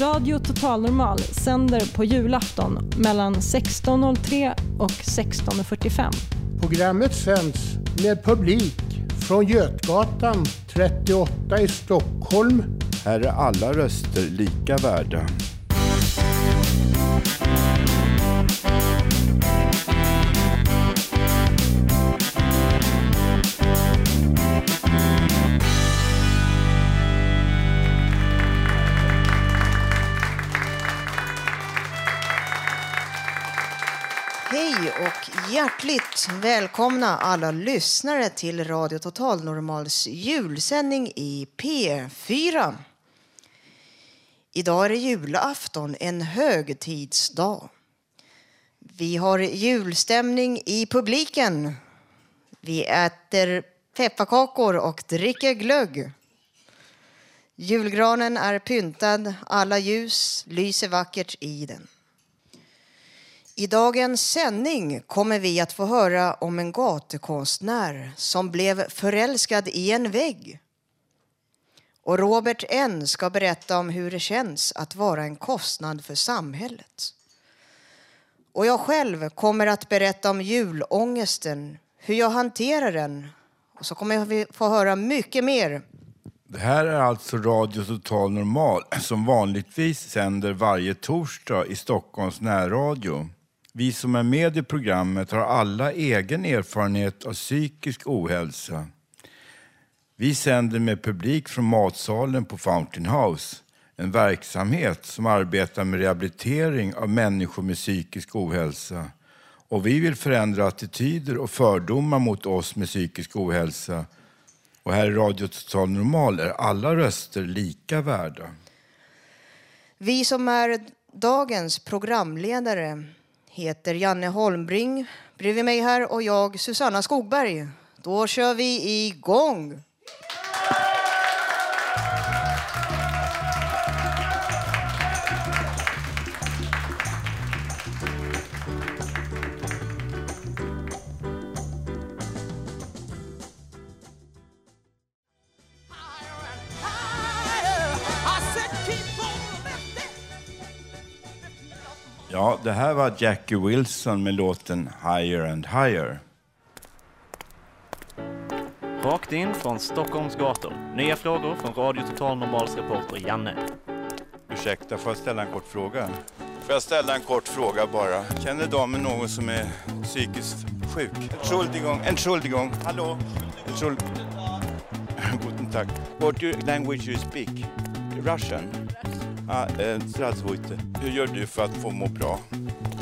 Radio Total Normal sänder på julafton mellan 16.03 och 16.45. Programmet sänds med publik från Götgatan 38 i Stockholm. Här är alla röster lika värda. Hjärtligt välkomna alla lyssnare till Radio Total Normals julsändning i P4. Idag är det julafton, en högtidsdag. Vi har julstämning i publiken. Vi äter pepparkakor och dricker glögg. Julgranen är pyntad, alla ljus lyser vackert i den. I dagens sändning kommer vi att få höra om en gatukonstnär som blev förälskad i en vägg. Och Robert N ska berätta om hur det känns att vara en kostnad för samhället. Och jag själv kommer att berätta om julångesten, hur jag hanterar den. Och så kommer vi få höra mycket mer Det här är alltså Radio Total Normal som vanligtvis sänder varje torsdag i Stockholms närradio. Vi som är med i programmet har alla egen erfarenhet av psykisk ohälsa. Vi sänder med publik från matsalen på Fountain House, en verksamhet som arbetar med rehabilitering av människor med psykisk ohälsa. Och vi vill förändra attityder och fördomar mot oss med psykisk ohälsa. Och här i Radio Total Normal är alla röster lika värda. Vi som är dagens programledare heter Janne Holmbring bredvid mig här och jag Susanna Skogberg. Då kör vi igång! Det här var Jackie Wilson med låten Higher and Higher. Rakt in från Stockholms gator. Nya frågor från Radio Total Normals reporter Janne. Ursäkta, får jag ställa en kort fråga? Får jag ställa en kort fråga bara? Känner damen någon som är psykiskt sjuk? Entschuldigung, Entschuldigung, hallå? Entschuld... Guten Tag. What language you speak? Russian? Eh, Strasvojte, hur gör du för att få må bra?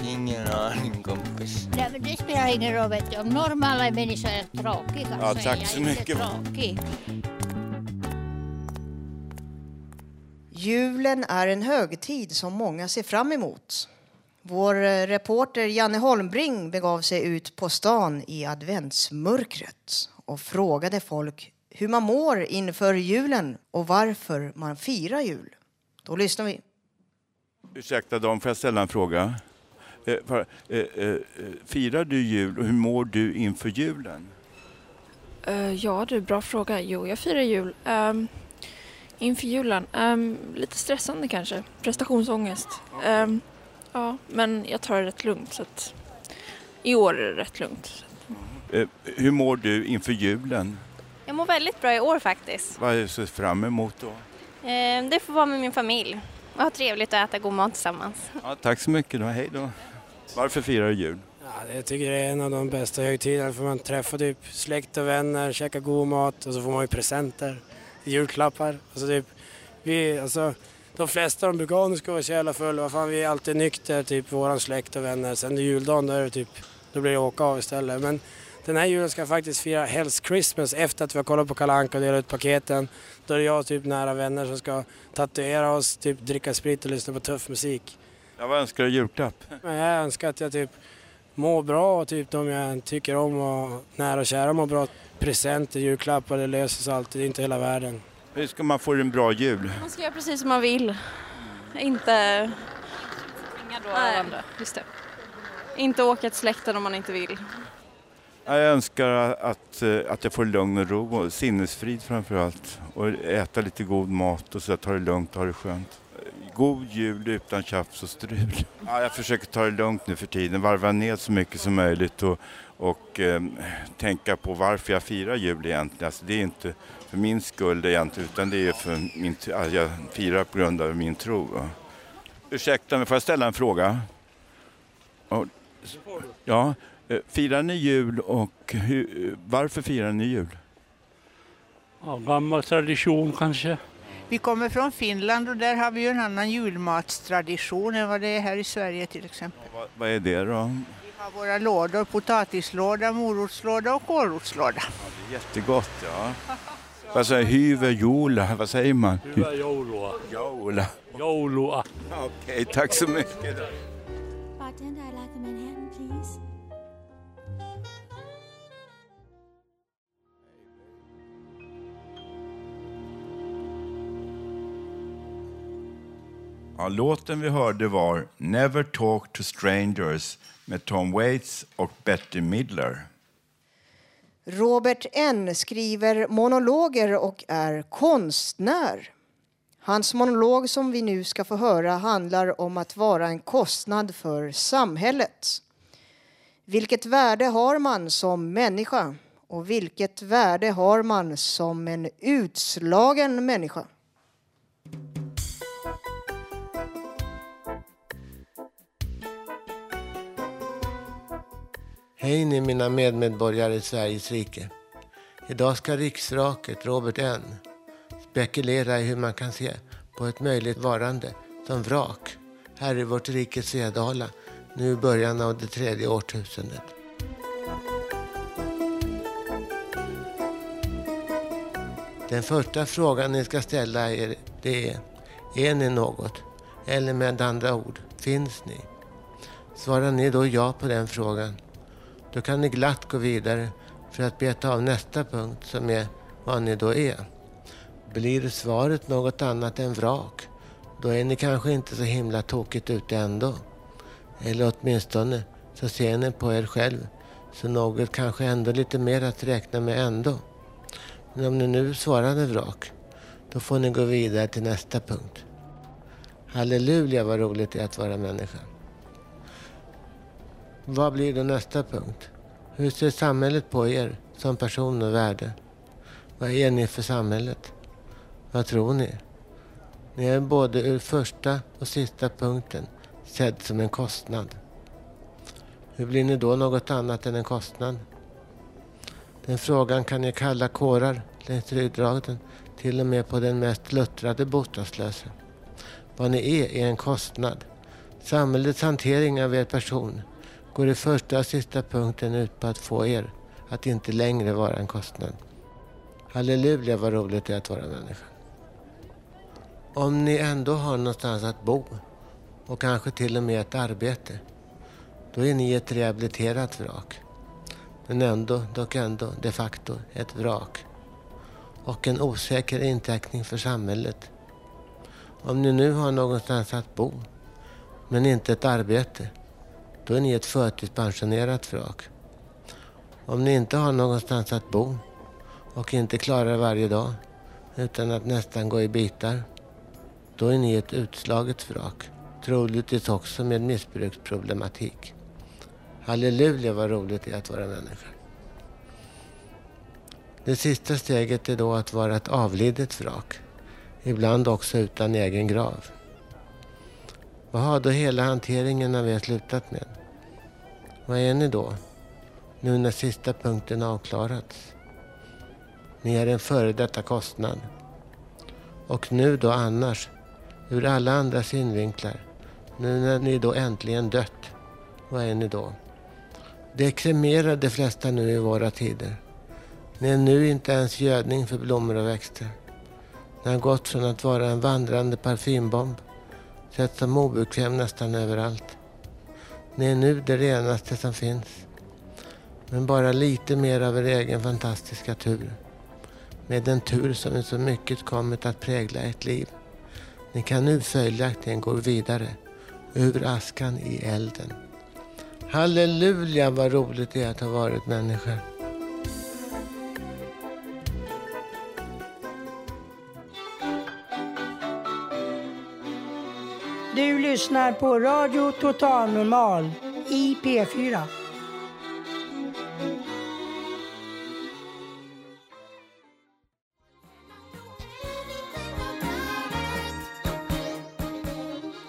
Ingen aning kompis. Nej, men det spelar ingen roll vet du. Om normala människor är tråkiga ja, så tack är jag så mycket. inte tråkig. Julen är en högtid som många ser fram emot. Vår eh, reporter Janne Holmbring begav sig ut på stan i adventsmörkret och frågade folk hur man mår inför julen och varför man firar jul. Då lyssnar vi. Ursäkta dam, får jag ställa en fråga? Eh, för, eh, eh, firar du jul och hur mår du inför julen? Eh, ja du, bra fråga. Jo, jag firar jul. Um, inför julen. Ehm, lite stressande kanske. Prestationsångest. Ehm, ja, men jag tar det rätt lugnt. Så att, I år är det rätt lugnt. Eh, hur mår du inför julen? Jag mår väldigt bra i år faktiskt. Vad är det du ser fram emot då? Eh, Det får vara med min familj och ha trevligt och äta god mat tillsammans. Ja, tack så mycket då, hej då. Varför firar du jul? Ja, jag tycker det är en av de bästa högtiderna för man träffar typ släkt och vänner, käkar god mat och så får man ju presenter, julklappar. Alltså typ, vi, alltså, de flesta de brukar, "Åh, nu ska vara så jävla fulla, vad fan vi är alltid nykter, typ våran släkt och vänner. Sen är juldagen då är det typ, då blir det åka av istället. Men den här julen ska jag faktiskt fira Hell's Christmas efter att vi har kollat på Kalle Anka och delat ut paketen. Då är det jag och typ nära vänner som ska tatuera oss, typ dricka sprit och lyssna på tuff musik. Ja, vad önskar du i julklapp? Men jag önskar att jag typ mår bra och typ de jag tycker om och nära och kära mår bra. Presenter, julklappar, det löser sig alltid. Det är inte hela världen. Hur ska man få en bra jul? Man ska göra precis som man vill. Inte... Inga då Nej. av andra. Just det. Inte åka till släkten om man inte vill. Ja, Jag önskar att, eh, att jag får lugn och ro och sinnesfrid framför allt. Och äta lite god mat och så ta det lugnt och ha det skönt. God jul utan tjafs och strul. Ja, jag försöker ta det lugnt nu för tiden, varva ner så mycket som möjligt och, och eh, tänka på varför jag firar jul egentligen. Alltså, det är inte för min skull egentligen utan det är för min, ja, jag firar på grund av min tro. va. Ursäkta mig, får jag ställa en fråga? Ja, firar ni jul och hur, varför firar ni jul? Ja, gammal tradition kanske. Vi kommer från Finland och där har vi ju en annan julmatstradition än vad det är här i Sverige till exempel. Vad, vad är det då? Vi har våra lådor, potatislåda, morotslåda och kålrotslåda. Det är jättegott, ja. Vad säger hyver, jola, vad säger man? Hyvää joulua. Joula. Joulua. Okej, tack så mycket. Bartender, I'd like a Manhattan, please. Ja, låten vi hörde var Never Talk to Strangers med Tom Waits och Betty Midler. Robert N skriver monologer och är konstnär. Hans monolog som vi nu ska få höra handlar om att vara en kostnad för samhället. Vilket värde har man som människa och vilket värde har man som en utslagen människa? Hej ni mina medmedborgare i Sveriges rike. Idag ska riksvraket Robert N spekulera i hur man kan se på ett möjligt varande som vrak här i vårt rike Svedala nu i början av det tredje årtusendet. Den första frågan ni ska ställa er det är, är ni något? Eller med andra ord, finns ni? Svarar ni då ja på den frågan, då kan ni glatt gå vidare för att beta av nästa punkt som är vad ni då är. Blir svaret något annat än vrak, då är ni kanske inte så himla tokigt ute ändå. Eller åtminstone så ser ni på er själv så något kanske ändå lite mer att räkna med ändå. Men om ni nu svarade vrak, då får ni gå vidare till nästa punkt. Halleluja vad roligt det är att vara människa. Vad blir då nästa punkt? Hur ser samhället på er som person och värde? Vad är ni för samhället? Vad tror ni? Ni är både ur första och sista punkten sedd som en kostnad. Hur blir ni då något annat än en kostnad? Den frågan kan ni kalla kårar längs ryggraden till och med på den mest luttrade bostadslöse. Vad ni är är en kostnad. Samhällets hantering av er person går i första och sista punkten ut på att få er att inte längre vara en kostnad. Halleluja vad roligt det är att vara människa. Om ni ändå har någonstans att bo och kanske till och med ett arbete, då är ni ett rehabiliterat vrak. Men ändå, dock ändå, de facto ett vrak. Och en osäker intäckning för samhället. Om ni nu har någonstans att bo, men inte ett arbete, då är ni ett förtidspensionerat vrak. Om ni inte har någonstans att bo och inte klarar varje dag utan att nästan gå i bitar, då är ni ett utslaget vrak. Troligtvis också med missbruksproblematik. Halleluja vad roligt det är att vara människa. Det sista steget är då att vara ett avlidet vrak. Ibland också utan egen grav. Vad har då hela hanteringen av er slutat med? Vad är ni då? Nu när sista punkten avklarats. Ni är en före detta kostnad. Och nu då annars, ur alla andra synvinklar, nu när ni då äntligen dött, vad är ni då? Det kremerar de flesta nu i våra tider. Ni är nu inte ens gödning för blommor och växter. Ni har gått från att vara en vandrande parfymbomb sett som obekväm nästan överallt. Ni är nu det renaste som finns. Men bara lite mer av er egen fantastiska tur. Med den tur som i så mycket kommit att prägla ert liv. Ni kan nu följaktligen gå vidare ur askan i elden. Halleluja vad roligt det är att ha varit människa. Lyssnar på Radio Total Normal i P4.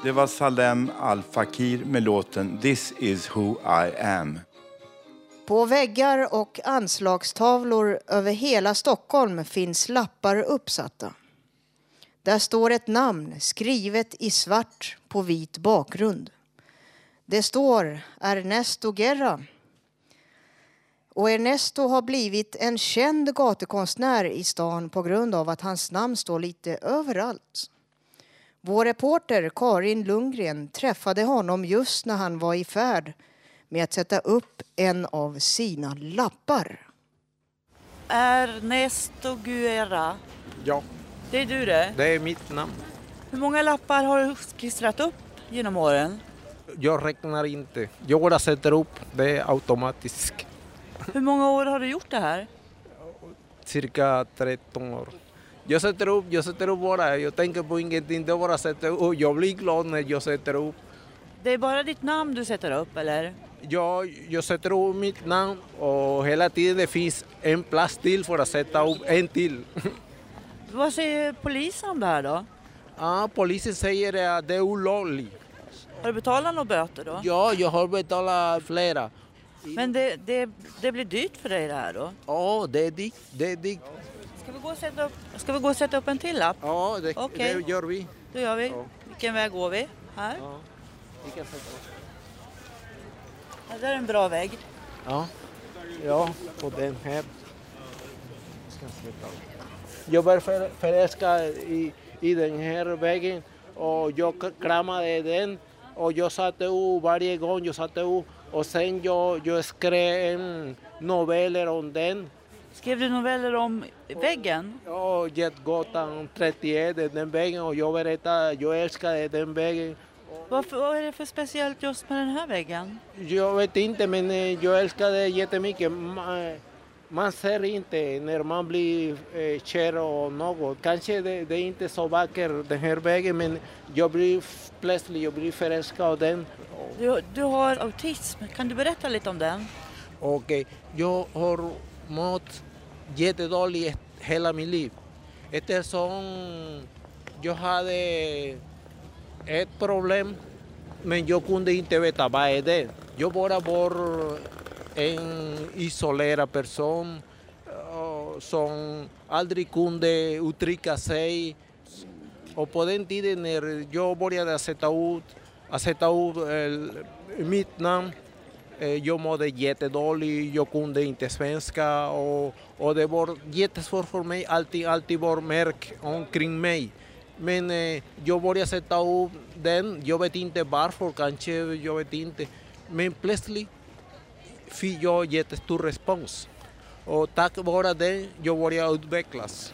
Det var Salem Al Fakir med låten This is who I am. På väggar och anslagstavlor över hela Stockholm finns lappar uppsatta. Där står ett namn skrivet i svart på vit bakgrund. Det står Ernesto Guerra. Och Ernesto har blivit en känd gatukonstnär i stan på grund av att hans namn står lite överallt. Vår reporter Karin Lundgren träffade honom just när han var i färd med att sätta upp en av sina lappar. Ernesto Guerra. Ja, Det är du det? det är mitt namn. Hur många lappar har du klistrat upp genom åren? Jag räknar inte. Jag bara sätter upp, det är automatiskt. Hur många år har du gjort det här? Cirka 13 år. Jag sätter upp, jag sätter upp bara. Jag tänker på ingenting, det bara sätter upp. Jag blir glad när jag sätter upp. Det är bara ditt namn du sätter upp eller? Jag, jag sätter upp mitt namn och hela tiden det finns en plats till för att sätta upp en till. Vad säger polisen om det här då? Ja, polisen säger att det är olagligt. Har du betalat några böter då? Ja, jag har betalat flera. Men det, det, det blir dyrt för dig det här då? Ja, det är dyrt. Det är dyrt. Ska vi gå och sätta upp, ska vi gå och sätta upp en till lapp? Ja, det, Okej. det gör vi. Då gör vi. Ja. Vilken väg går vi? Här? Ja, vi kan sätta upp. Ja, där är en bra väg. Ja, ja och den här. Ska sätta upp. För, förälskad i, i den här vägen och jag kramade den och jag satte upp varje gång jag satte upp och sen jag, jag skrev en noveller om den. Skrev du noveller om väggen? Ja, Jetgatan 31, den vägen och jag berättade, jag älskade den vägen. Varför, vad är det för speciellt just med den här väggen? Jag vet inte, men eh, jag älskar det jättemycket. Ma- Man ser inte när man blir eh, kär och något. Kanske det, det är inte så vackert den här vägen, men jag blir plötsligt jag blir förälskad av den. Du, du har autism, kan du berätta lite om den? Och eh, jag har mått jättedåligt hela mitt liv. Eftersom jag hade ett problem, men jag kunde inte veta vad är det. Jag bara var en isolerad person eh, som aldrig kunde uttrycka sig. Och på den tiden när jag började sätta ut, att sätta ut eh, mitt namn Eh, Jag mådde jättedåligt, jag kunde inte svenska och, och det var jättesvårt för mig. Allting, alltid var mörk omkring mig. Men eh, jag började sätta upp den, jag vet inte varför, kanske, jag vet inte. Men plötsligt fick jag jättestor respons. Och tack vare det, jag började utvecklas.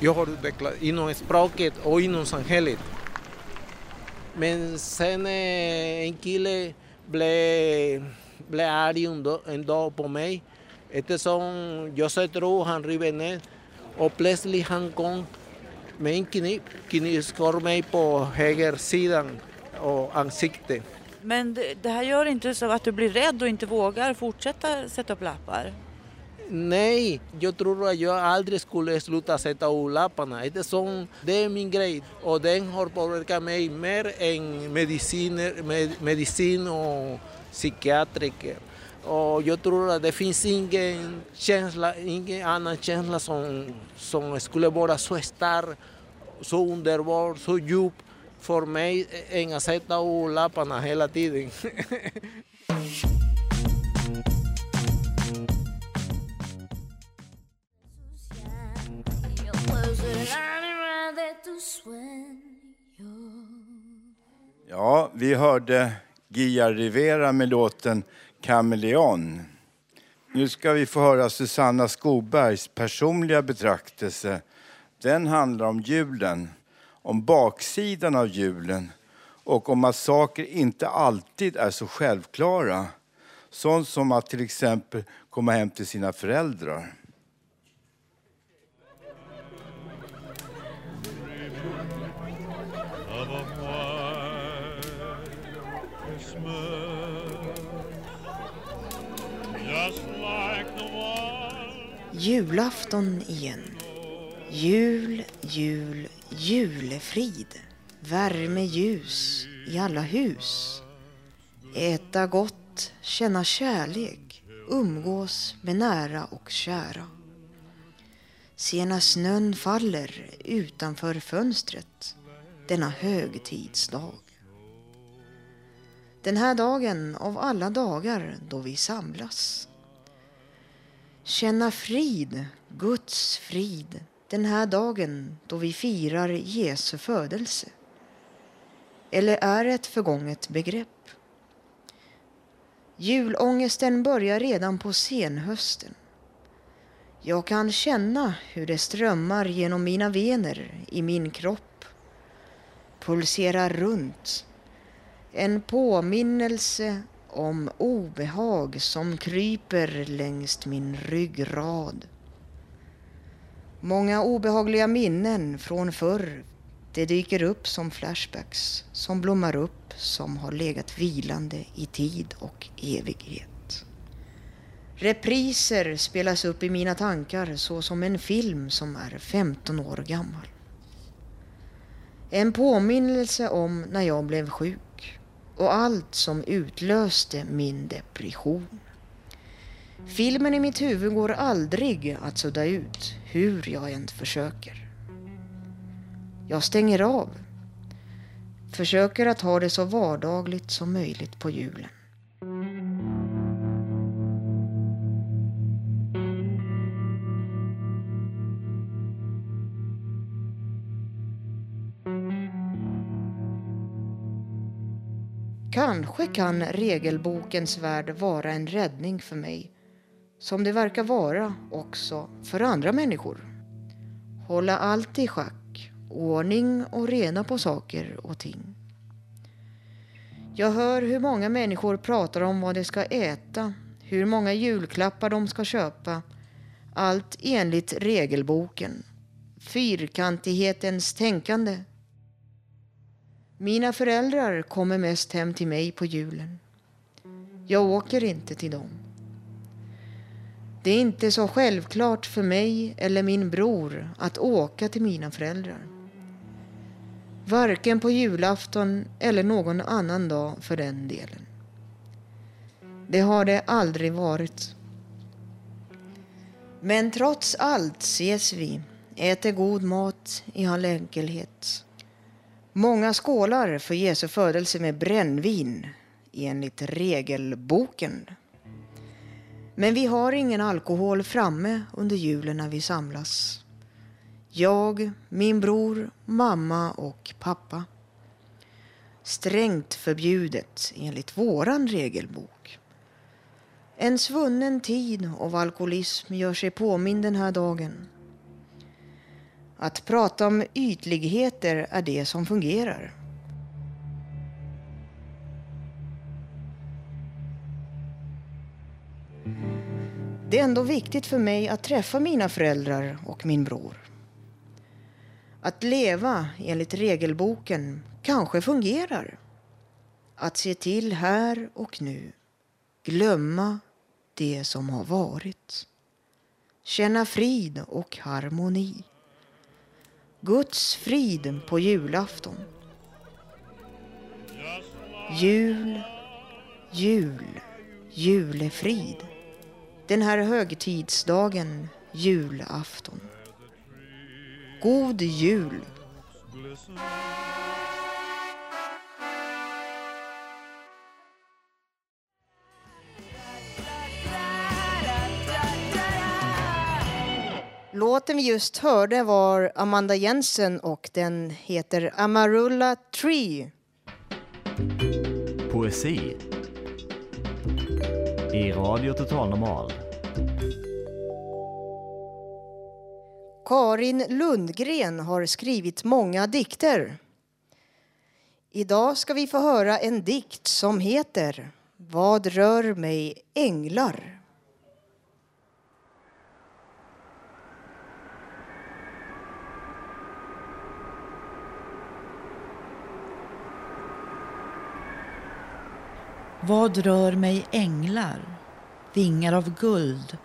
Jag har utvecklats inom språket och inom samhället. Men sen eh, en kille blev, blev arg en dag, en dag på mig eftersom jag sätter upp, han river ner och plötsligt han kom med en kniv, knivskar mig på högersidan och ansiktet. Men det, det här gör inte så att du blir rädd och inte vågar fortsätta sätta upp lappar? Nej, jag tror att jag aldrig skulle sluta sätta upp lapparna det är min grej och den har påverkat mig mer än mediciner, med, medicin och psykiatriker. Och jag tror att det finns ingen känsla, ingen annan känsla som, som skulle vara så stark, så underbar, så djup för mig än e, att sätta upp lapparna hela tiden. Ja, vi hörde Gia Rivera med låten Kameleon. Nu ska vi få höra Susanna Skobergs personliga betraktelse. Den handlar om julen, om baksidan av julen och om att saker inte alltid är så självklara. Sånt som att till exempel komma hem till sina föräldrar. Julafton igen. Jul, jul, julefrid. Värme, ljus i alla hus. Äta gott, känna kärlek, umgås med nära och kära. Se när snön faller utanför fönstret denna högtidsdag. Den här dagen av alla dagar då vi samlas. Känna frid, Guds frid, den här dagen då vi firar Jesu födelse. Eller är ett förgånget begrepp? Julångesten börjar redan på senhösten. Jag kan känna hur det strömmar genom mina vener i min kropp. Pulserar runt. En påminnelse om obehag som kryper längs min ryggrad. Många obehagliga minnen från förr det dyker upp som flashbacks som blommar upp som har legat vilande i tid och evighet. Repriser spelas upp i mina tankar så som en film som är 15 år gammal. En påminnelse om när jag blev sjuk och allt som utlöste min depression. Filmen i mitt huvud går aldrig att sudda ut hur jag än försöker. Jag stänger av. Försöker att ha det så vardagligt som möjligt på julen. Kanske kan regelbokens värld vara en räddning för mig som det verkar vara också för andra människor. Hålla allt i schack, ordning och rena på saker och ting. Jag hör hur många människor pratar om vad de ska äta, hur många julklappar de ska köpa. Allt enligt regelboken. Fyrkantighetens tänkande. Mina föräldrar kommer mest hem till mig på julen. Jag åker inte till dem. Det är inte så självklart för mig eller min bror att åka till mina föräldrar. Varken på julafton eller någon annan dag för den delen. Det har det aldrig varit. Men trots allt ses vi, äter god mat i all enkelhet. Många skålar för Jesu födelse med brännvin enligt regelboken. Men vi har ingen alkohol framme under julen när vi samlas. Jag, min bror, mamma och pappa. Strängt förbjudet enligt våran regelbok. En svunnen tid av alkoholism gör sig påmind den här dagen. Att prata om ytligheter är det som fungerar. Det är ändå viktigt för mig att träffa mina föräldrar och min bror. Att leva enligt regelboken kanske fungerar. Att se till här och nu. Glömma det som har varit. Känna frid och harmoni. Guds frid på julafton. Jul, jul, julefrid. Den här högtidsdagen, julafton. God jul! Låten vi just hörde var Amanda Jensen och den heter Amarula Tree. poesi i Radio Total Normal. Karin Lundgren har skrivit många dikter. Idag ska vi få höra en dikt som heter Vad rör mig änglar? Vad rör mig änglar? Vingar av guld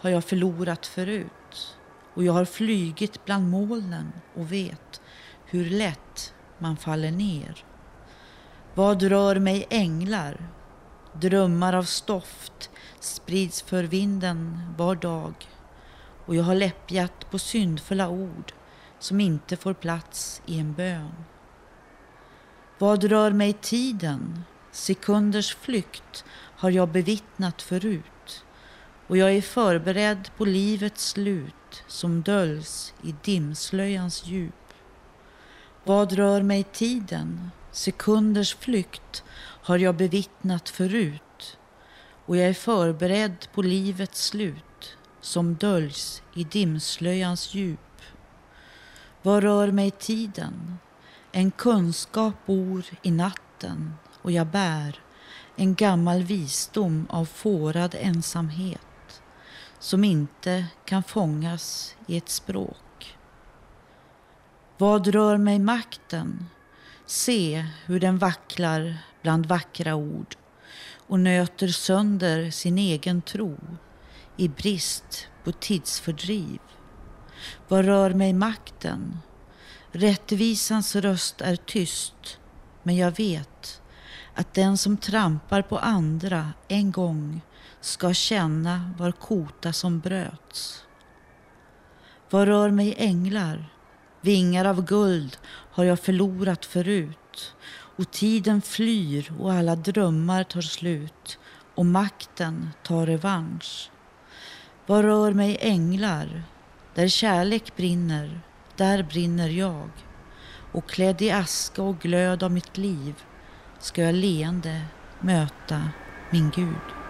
har jag förlorat förut och jag har flygit bland molnen och vet hur lätt man faller ner. Vad rör mig änglar? Drömmar av stoft sprids för vinden var dag och jag har läppjat på syndfulla ord som inte får plats i en bön. Vad rör mig tiden? Sekunders flykt har jag bevittnat förut och jag är förberedd på livets slut som döljs i dimslöjans djup. Vad rör mig tiden? Sekunders flykt har jag bevittnat förut och jag är förberedd på livets slut som döljs i dimslöjans djup. Vad rör mig tiden? En kunskap bor i natten och jag bär en gammal visdom av fårad ensamhet som inte kan fångas i ett språk. Vad rör mig makten? Se hur den vacklar bland vackra ord och nöter sönder sin egen tro i brist på tidsfördriv. Vad rör mig makten? Rättvisans röst är tyst, men jag vet att den som trampar på andra en gång ska känna var kota som bröts. Vad rör mig änglar? Vingar av guld har jag förlorat förut och tiden flyr och alla drömmar tar slut och makten tar revansch. Vad rör mig änglar? Där kärlek brinner, där brinner jag och klädd i aska och glöd av mitt liv ska jag leende möta min Gud.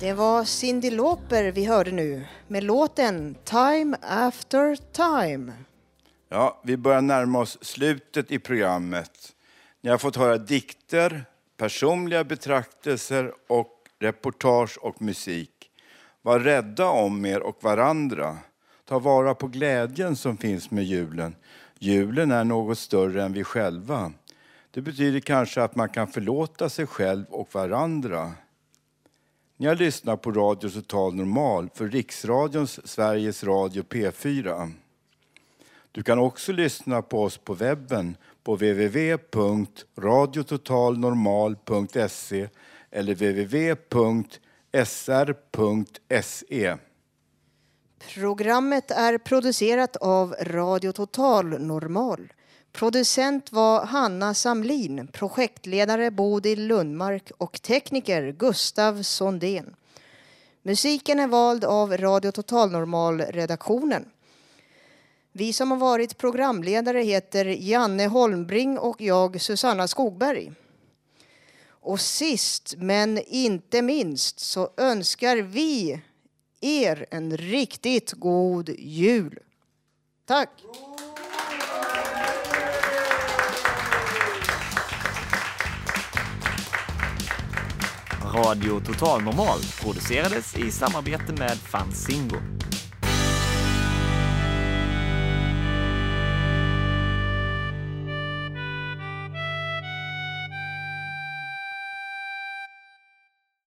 Det var Cyndi Lauper vi hörde nu med låten Time after time. Ja, vi börjar närma oss slutet i programmet. Ni har fått höra dikter, personliga betraktelser och reportage och musik. Var rädda om er och varandra. Ta vara på glädjen som finns med julen. Julen är något större än vi själva. Det betyder kanske att man kan förlåta sig själv och varandra. Ni har lyssnat på Radio Total Normal för Riksradions Sveriges Radio P4. Du kan också lyssna på oss på webben på www.radiototalnormal.se eller www.sr.se. Programmet är producerat av Radio Total Normal. Producent var Hanna Samlin, projektledare Bodil Lundmark och tekniker Gustav Sondén. Musiken är vald av Radio Total Normal-redaktionen. Vi som har varit programledare heter Janne Holmbring och jag Susanna Skogberg. Och sist men inte minst så önskar vi er en riktigt god jul. Tack! Radio Total Normal producerades i samarbete med Fanzingo.